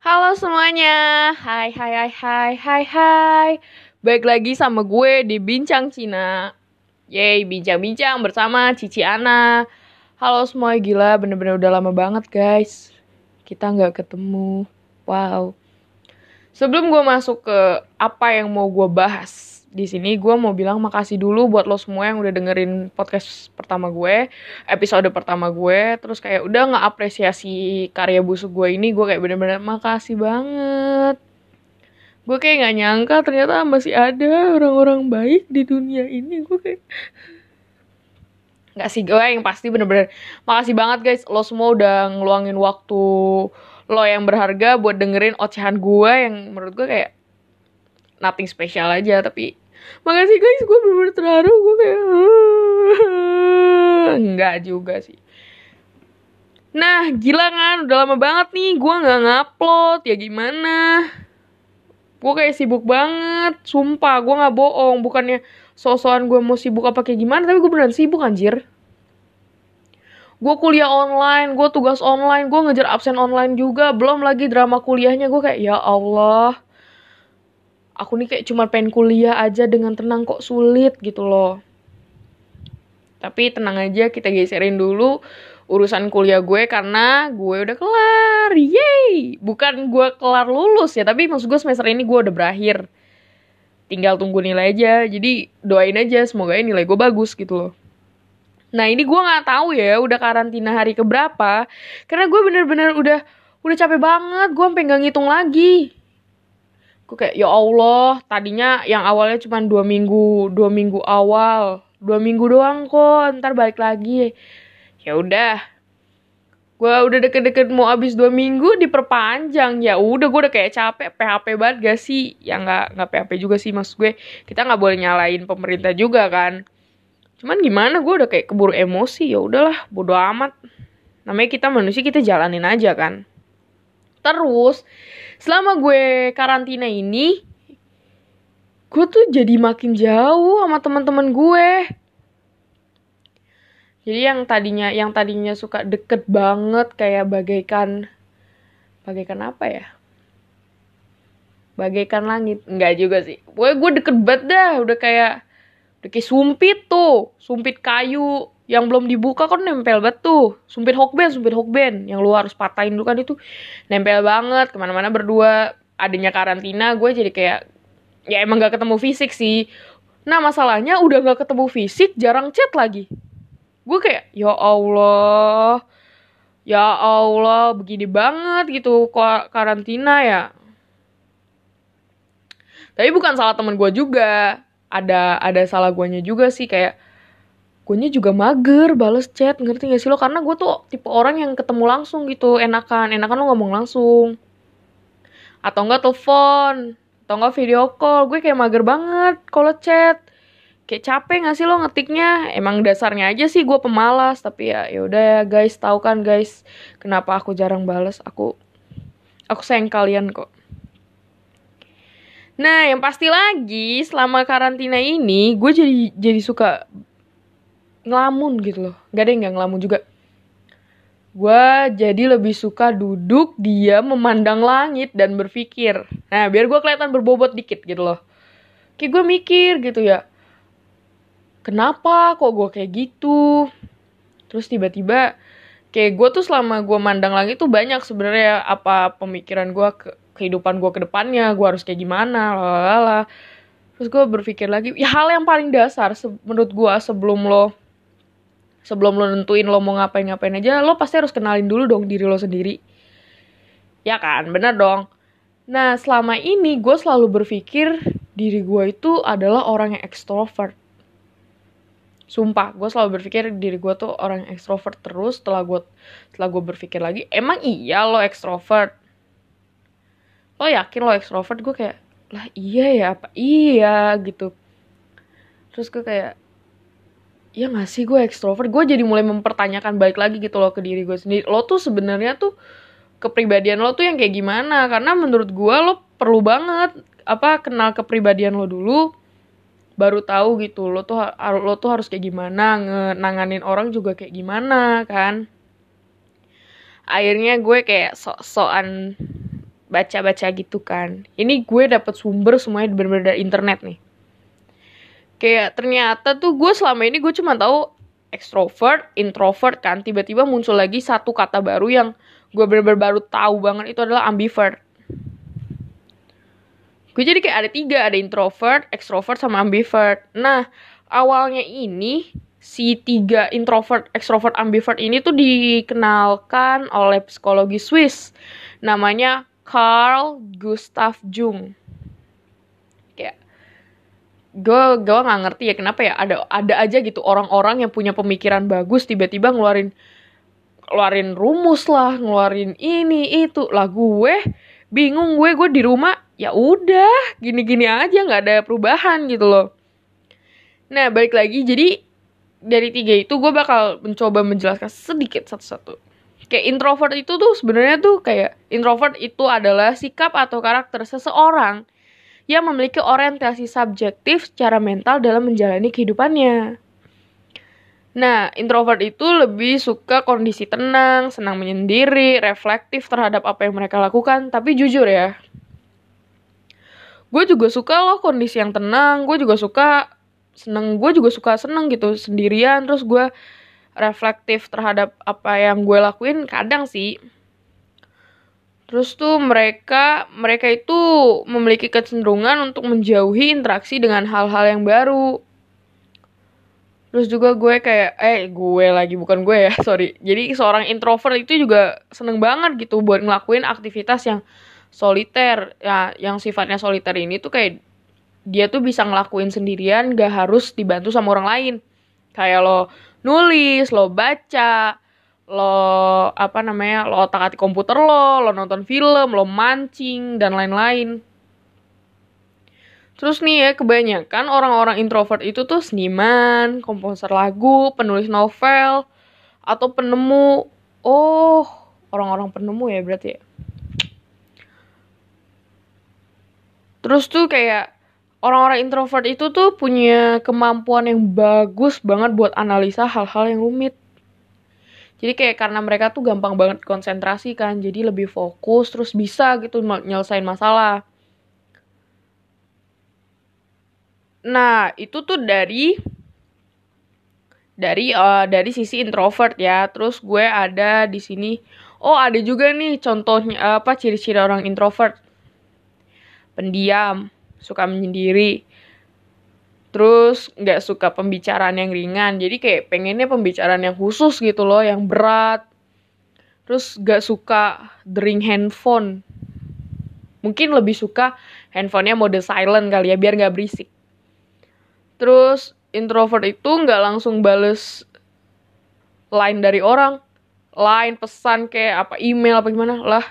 Halo semuanya, hai hai hai hai hai hai. Baik lagi sama gue di Bincang Cina. Yeay, bincang-bincang bersama Cici Ana. Halo semua, gila bener-bener udah lama banget guys. Kita nggak ketemu, wow. Sebelum gue masuk ke apa yang mau gue bahas di sini gue mau bilang makasih dulu buat lo semua yang udah dengerin podcast pertama gue, episode pertama gue, terus kayak udah nggak apresiasi karya busuk gue ini, gue kayak bener-bener makasih banget. Gue kayak nggak nyangka ternyata masih ada orang-orang baik di dunia ini, gue kayak. Nggak sih gue yang pasti bener-bener makasih banget guys. Lo semua udah ngeluangin waktu lo yang berharga buat dengerin ocehan gue yang menurut gue kayak nothing special aja tapi makasih guys. Gue bener-bener terharu. Gue kayak enggak juga sih. Nah gila kan? Udah lama banget nih gue nggak ngupload. Ya gimana? Gue kayak sibuk banget. Sumpah gue nggak bohong. Bukannya sosokan gue mau sibuk apa kayak gimana tapi gue beneran sibuk anjir. Gue kuliah online, gue tugas online, gue ngejar absen online juga, belum lagi drama kuliahnya. Gue kayak ya Allah, aku nih kayak cuma pengen kuliah aja dengan tenang kok sulit gitu loh. Tapi tenang aja kita geserin dulu urusan kuliah gue karena gue udah kelar. Yeay! Bukan gue kelar lulus ya, tapi maksud gue semester ini gue udah berakhir. Tinggal tunggu nilai aja. Jadi doain aja semoga nilai gue bagus gitu loh. Nah ini gue nggak tahu ya udah karantina hari keberapa karena gue bener-bener udah udah capek banget gue sampai nggak ngitung lagi gue kayak ya Allah tadinya yang awalnya cuma dua minggu dua minggu awal dua minggu doang kok ntar balik lagi. Ya udah. Gue udah deket-deket mau abis dua minggu diperpanjang. Ya udah gue udah kayak capek PHP banget gak sih? Ya nggak nggak PHP juga sih maksud gue. Kita nggak boleh nyalain pemerintah juga kan. Cuman gimana? Gue udah kayak keburu emosi. Ya udahlah bodo amat. Namanya kita manusia kita jalanin aja kan terus selama gue karantina ini gue tuh jadi makin jauh sama teman-teman gue. Jadi yang tadinya yang tadinya suka deket banget kayak bagaikan bagaikan apa ya? Bagaikan langit. Enggak juga sih. Gue gue deket banget dah. Udah kayak udah kayak sumpit tuh. Sumpit kayu yang belum dibuka kan nempel banget tuh sumpit hokben sumpit hokben. Yang lu harus patahin dulu kan itu. Nempel banget ke mana-mana berdua. Adanya karantina gue jadi kayak ya emang gak ketemu fisik sih. Nah masalahnya udah gak ketemu fisik jarang chat lagi. Gue kayak ya Allah ya Allah begini banget gitu kok karantina ya. Tapi bukan salah temen gue juga. Ada ada salah guanya juga sih kayak gue juga mager bales chat ngerti gak sih lo? Karena gue tuh tipe orang yang ketemu langsung gitu enakan. Enakan lo ngomong langsung. Atau enggak telepon atau enggak video call. Gue kayak mager banget kalau chat. Kayak capek gak sih lo ngetiknya? Emang dasarnya aja sih gue pemalas tapi ya yaudah ya guys. Tahu kan guys kenapa aku jarang bales? Aku aku sayang kalian kok. Nah, yang pasti lagi selama karantina ini gue jadi jadi suka ngelamun gitu loh. Gak ada yang gak ngelamun juga. Gue jadi lebih suka duduk dia memandang langit dan berpikir. Nah biar gue kelihatan berbobot dikit gitu loh. Kayak gue mikir gitu ya. Kenapa kok gue kayak gitu? Terus tiba-tiba kayak gue tuh selama gue mandang langit tuh banyak sebenarnya apa pemikiran gue ke kehidupan gue ke depannya. Gue harus kayak gimana lalala terus gue berpikir lagi ya hal yang paling dasar menurut gue sebelum lo sebelum lo nentuin lo mau ngapain-ngapain aja lo pasti harus kenalin dulu dong diri lo sendiri. Ya kan? Bener dong. Nah selama ini gue selalu berpikir diri gue itu adalah orang yang ekstrovert. Sumpah gue selalu berpikir diri gue tuh orang yang ekstrovert terus setelah gue setelah gue berpikir lagi emang iya lo ekstrovert? Lo yakin lo ekstrovert? Gue kayak lah iya ya apa iya gitu. Terus gue kayak ya gak sih gue ekstrovert. Gue jadi mulai mempertanyakan balik lagi gitu loh ke diri gue sendiri. Lo tuh sebenarnya tuh kepribadian lo tuh yang kayak gimana? Karena menurut gue lo perlu banget apa kenal kepribadian lo dulu baru tahu gitu lo tuh lo tuh harus kayak gimana nanganin orang juga kayak gimana kan? Akhirnya gue kayak sok-sokan baca-baca gitu kan. Ini gue dapet sumber semuanya bener-bener dari internet nih kayak ternyata tuh gue selama ini gue cuma tahu extrovert, introvert kan. Tiba-tiba muncul lagi satu kata baru yang gue bener-bener baru tahu banget itu adalah ambivert. Gue jadi kayak ada tiga ada introvert, extrovert sama ambivert. Nah awalnya ini si tiga introvert, extrovert, ambivert ini tuh dikenalkan oleh psikologi Swiss. Namanya Carl Gustav Jung gue gue nggak ngerti ya kenapa ya ada ada aja gitu orang-orang yang punya pemikiran bagus tiba-tiba ngeluarin ngeluarin rumus lah ngeluarin ini itu. Lah gue bingung gue gue di rumah ya udah gini-gini aja nggak ada perubahan gitu loh. Nah balik lagi jadi dari tiga itu gue bakal mencoba menjelaskan sedikit satu-satu. Kayak introvert itu tuh sebenarnya tuh kayak introvert itu adalah sikap atau karakter seseorang yang memiliki orientasi subjektif secara mental dalam menjalani kehidupannya. Nah, introvert itu lebih suka kondisi tenang, senang menyendiri, reflektif terhadap apa yang mereka lakukan. Tapi jujur ya, gue juga suka loh kondisi yang tenang. Gue juga suka seneng. Gue juga suka seneng gitu sendirian. Terus gue reflektif terhadap apa yang gue lakuin kadang sih terus tuh mereka mereka itu memiliki kecenderungan untuk menjauhi interaksi dengan hal-hal yang baru. Terus juga gue kayak eh gue lagi bukan gue ya sorry. Jadi seorang introvert itu juga seneng banget gitu buat ngelakuin aktivitas yang soliter. Ya yang sifatnya soliter ini tuh kayak dia tuh bisa ngelakuin sendirian gak harus dibantu sama orang lain. Kayak lo nulis, lo baca, lo apa namanya, lo otak-atik komputer lo, lo nonton film, lo mancing dan lain-lain. Terus nih ya, kebanyakan orang-orang introvert itu tuh seniman, komposer lagu, penulis novel, atau penemu. Oh, orang-orang penemu ya berarti ya. Terus tuh kayak orang-orang introvert itu tuh punya kemampuan yang bagus banget buat analisa hal-hal yang rumit. Jadi kayak karena mereka tuh gampang banget konsentrasi kan, jadi lebih fokus terus bisa gitu nyelesain masalah. Nah, itu tuh dari dari uh, dari sisi introvert ya. Terus gue ada di sini. Oh, ada juga nih contohnya apa ciri-ciri orang introvert. Pendiam, suka menyendiri terus nggak suka pembicaraan yang ringan. Jadi kayak pengennya pembicaraan yang khusus gitu loh yang berat. Terus nggak suka dering handphone. Mungkin lebih suka handphonenya mode silent kali ya biar nggak berisik. Terus introvert itu nggak langsung bales line dari orang. Line pesan kayak apa email apa gimana. Lah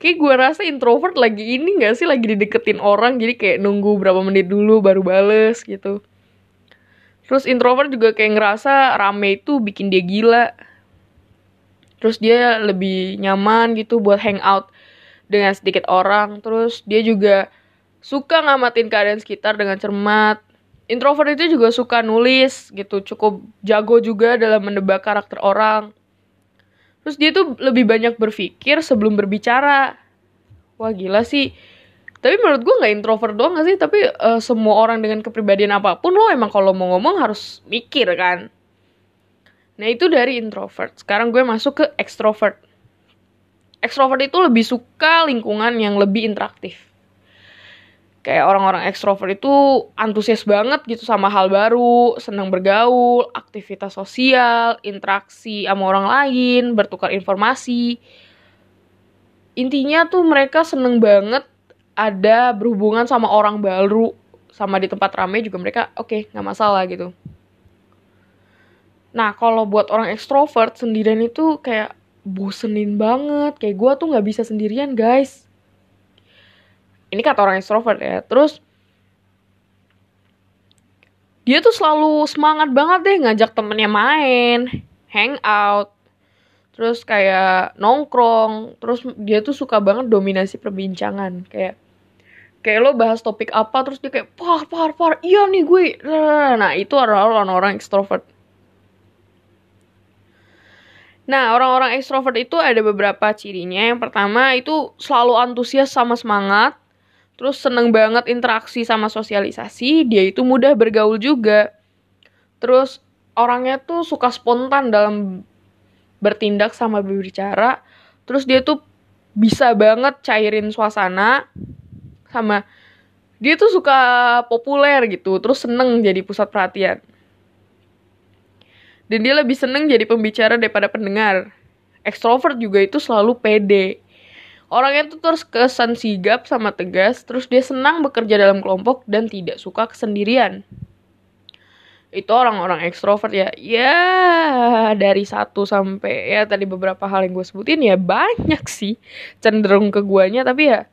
kayak gue rasa introvert lagi ini gak sih? Lagi dideketin orang jadi kayak nunggu berapa menit dulu baru bales gitu. Terus introvert juga kayak ngerasa rame itu bikin dia gila. Terus dia lebih nyaman gitu buat hangout dengan sedikit orang. Terus dia juga suka ngamatin keadaan sekitar dengan cermat. Introvert itu juga suka nulis gitu cukup jago juga dalam menebak karakter orang Terus dia tuh lebih banyak berpikir sebelum berbicara. Wah gila sih. Tapi menurut gue gak introvert doang gak sih? Tapi uh, semua orang dengan kepribadian apa pun lo emang kalau mau ngomong harus mikir kan. Nah itu dari introvert. Sekarang gue masuk ke extrovert. Extrovert itu lebih suka lingkungan yang lebih interaktif kayak orang-orang ekstrovert itu antusias banget gitu sama hal baru, senang bergaul, aktivitas sosial, interaksi sama orang lain, bertukar informasi. Intinya tuh mereka seneng banget ada berhubungan sama orang baru, sama di tempat ramai juga mereka oke okay, nggak masalah gitu. Nah kalau buat orang ekstrovert sendirian itu kayak bosenin banget, kayak gue tuh nggak bisa sendirian guys ini kata orang extrovert ya. Terus dia tuh selalu semangat banget deh ngajak temennya main hangout terus kayak nongkrong. Terus dia tuh suka banget dominasi perbincangan. Kayak kayak lo bahas topik apa terus dia kayak par par par iya nih gue. Nah itu adalah orang-orang extrovert. Nah, orang-orang ekstrovert itu ada beberapa cirinya. Yang pertama itu selalu antusias sama semangat. Terus seneng banget interaksi sama sosialisasi. Dia itu mudah bergaul juga. Terus orangnya tuh suka spontan dalam bertindak sama berbicara. Terus dia tuh bisa banget cairin suasana. Sama dia tuh suka populer gitu. Terus seneng jadi pusat perhatian. Dan dia lebih seneng jadi pembicara daripada pendengar. Extrovert juga itu selalu pede. Orangnya tuh terus kesan sigap sama tegas, terus dia senang bekerja dalam kelompok dan tidak suka kesendirian. Itu orang-orang ekstrovert ya. Ya, dari satu sampai ya tadi beberapa hal yang gue sebutin ya banyak sih cenderung ke guanya, tapi ya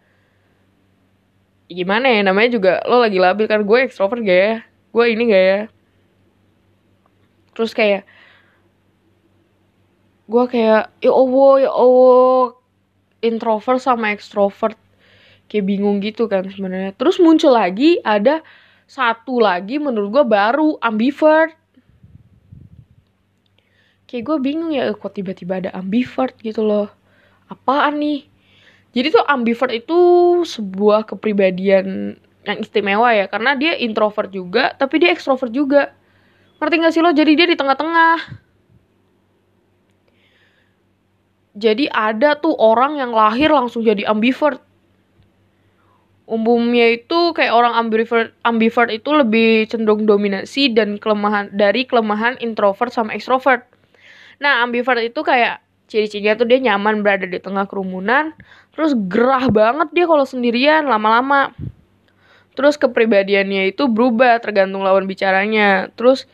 gimana ya namanya juga lo lagi labil kan gue ekstrovert gak ya? Gue ini gak ya? terus kayak gue kayak ya allah ya allah introvert sama extrovert. Kayak bingung gitu kan sebenarnya. Terus muncul lagi ada satu lagi menurut gue baru ambivert. Kayak gue bingung ya kok tiba-tiba ada ambivert gitu loh. Apaan nih? Jadi tuh ambivert itu sebuah kepribadian yang istimewa ya karena dia introvert juga tapi dia extrovert juga. Ngerti gak sih lo? Jadi dia di tengah-tengah. Jadi ada tuh orang yang lahir langsung jadi ambivert. Umumnya itu kayak orang ambivert, ambivert itu lebih cenderung dominasi dan kelemahan dari kelemahan introvert sama extrovert. Nah, ambivert itu kayak ciri-cirinya tuh dia nyaman berada di tengah kerumunan, terus gerah banget dia kalau sendirian lama-lama. Terus kepribadiannya itu berubah tergantung lawan bicaranya. Terus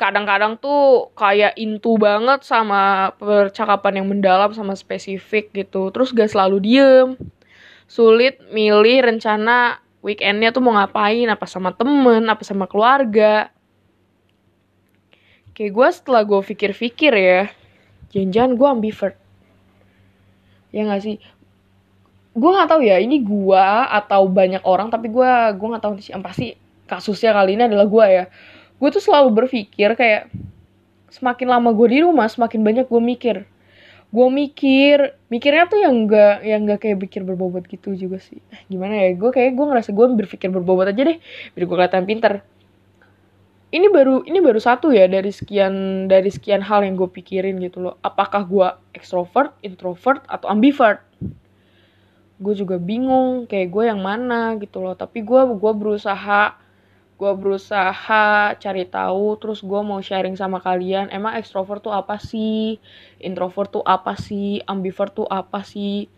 kadang-kadang tuh kayak intu banget sama percakapan yang mendalam sama spesifik gitu. Terus gak selalu diem. Sulit milih rencana weekendnya tuh mau ngapain? Apa sama temen? Apa sama keluarga? Kayak gue setelah gue pikir-pikir ya jangan-jangan gue ambivert. Ya gak sih? Gue nggak tahu ya ini gue atau banyak orang tapi gue gue nggak tahu sih. Pasti kasusnya kali ini adalah gue ya gue tuh selalu berpikir kayak semakin lama gue di rumah semakin banyak gue mikir. Gue mikir mikirnya tuh yang enggak yang enggak kayak pikir berbobot gitu juga sih. Eh, gimana ya gue kayak gue ngerasa gue berpikir berbobot aja deh biar gue kelihatan pinter. Ini baru ini baru satu ya dari sekian dari sekian hal yang gue pikirin gitu loh. Apakah gue extrovert introvert atau ambivert? Gue juga bingung kayak gue yang mana gitu loh. Tapi gue gue berusaha gue berusaha cari tahu terus gue mau sharing sama kalian emang ekstrovert tuh apa sih? Introvert tuh apa sih? Ambivert tuh apa sih?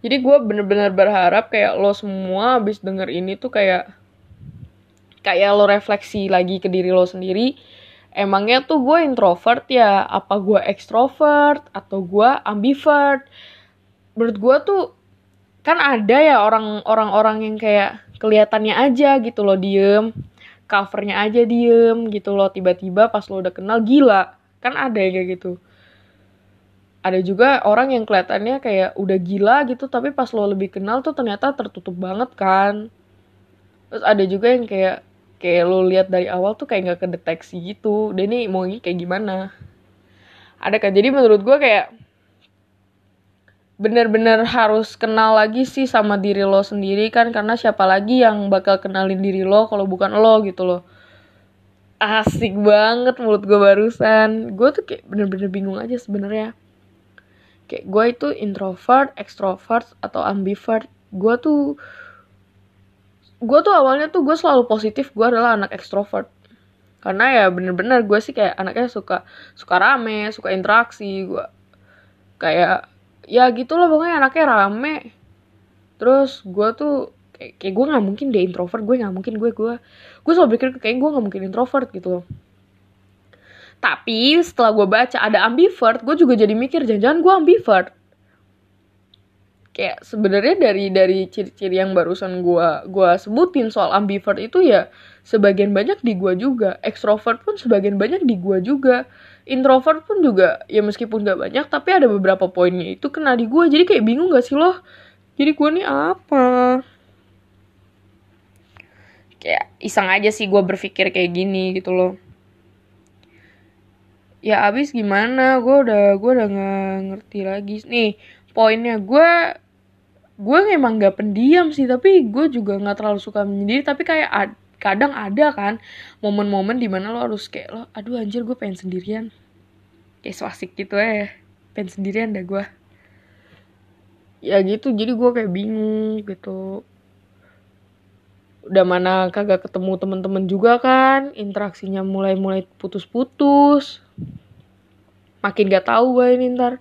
Jadi gue bener-bener berharap kayak lo semua abis denger ini tuh kayak kayak lo refleksi lagi ke diri lo sendiri. Emangnya tuh gue introvert ya? Apa gue ekstrovert atau gue ambivert? Menurut gue tuh kan ada ya orang orang yang kayak kelihatannya aja gitu loh diem. Covernya aja diem gitu loh tiba-tiba pas lo udah kenal gila. Kan ada ya kayak gitu. Ada juga orang yang kelihatannya kayak udah gila gitu tapi pas lo lebih kenal tuh ternyata tertutup banget kan. Terus ada juga yang kayak kayak lo lihat dari awal tuh kayak nggak kedeteksi gitu. Dan ini mau kayak gimana? Ada kan? Jadi menurut gue kayak bener-bener harus kenal lagi sih sama diri lo sendiri kan karena siapa lagi yang bakal kenalin diri lo kalau bukan lo gitu loh. Asik banget mulut gue barusan. Gue tuh kayak bener-bener bingung aja sebenarnya. Kayak gue itu introvert, extrovert atau ambivert. Gue tuh gue tuh awalnya tuh gue selalu positif gue adalah anak extrovert. Karena ya bener-bener gue sih kayak anaknya suka suka rame suka interaksi gue kayak ya gitu loh pokoknya anaknya rame. Terus gue tuh kayak, kayak gue nggak mungkin deh introvert gue nggak mungkin gue gue gue selalu pikir kayak gue nggak mungkin introvert gitu loh. Tapi setelah gue baca ada ambivert gue juga jadi mikir jangan-jangan gue ambivert. Kayak sebenarnya dari dari ciri-ciri yang barusan gue gua sebutin soal ambivert itu ya sebagian banyak di gue juga. Ekstrovert pun sebagian banyak di gue juga introvert pun juga ya meskipun gak banyak tapi ada beberapa poinnya itu kena di gue jadi kayak bingung gak sih loh jadi gue nih apa? Kayak iseng aja sih gue berpikir kayak gini gitu loh. Ya abis gimana? Gue udah gue udah nggak ngerti lagi. Nih poinnya gue gue emang gak pendiam sih tapi gue juga nggak terlalu suka menyendiri. Tapi kayak ad, kadang ada kan momen-momen di mana lo harus kayak lo aduh anjir gue pengen sendirian. Kayak swasik gitu ya pengen sendirian dah gue ya gitu jadi gue kayak bingung gitu. Udah mana kagak ketemu temen-temen juga kan interaksinya mulai-mulai putus-putus. Makin gak tahu gue ini ntar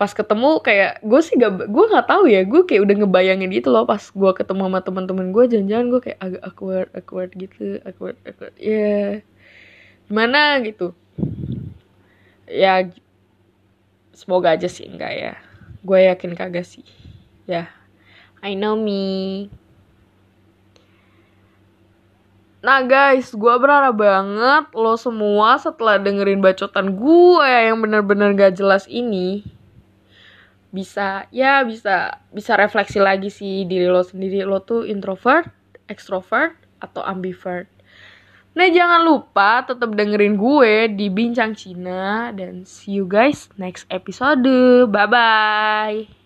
pas ketemu kayak gue sih gak gue nggak tahu ya gue kayak udah ngebayangin gitu loh pas gue ketemu sama teman-teman gue jangan-jangan gue kayak agak awkward awkward gitu awkward awkward ya yeah. gimana gitu ya semoga aja sih enggak ya gue yakin kagak sih ya yeah. I know me Nah guys, gue berharap banget lo semua setelah dengerin bacotan gue yang bener-bener gak jelas ini bisa ya bisa bisa refleksi lagi sih diri lo sendiri lo tuh introvert, extrovert atau ambivert. Nah jangan lupa tetap dengerin gue di Bincang Cina dan see you guys next episode. Bye bye.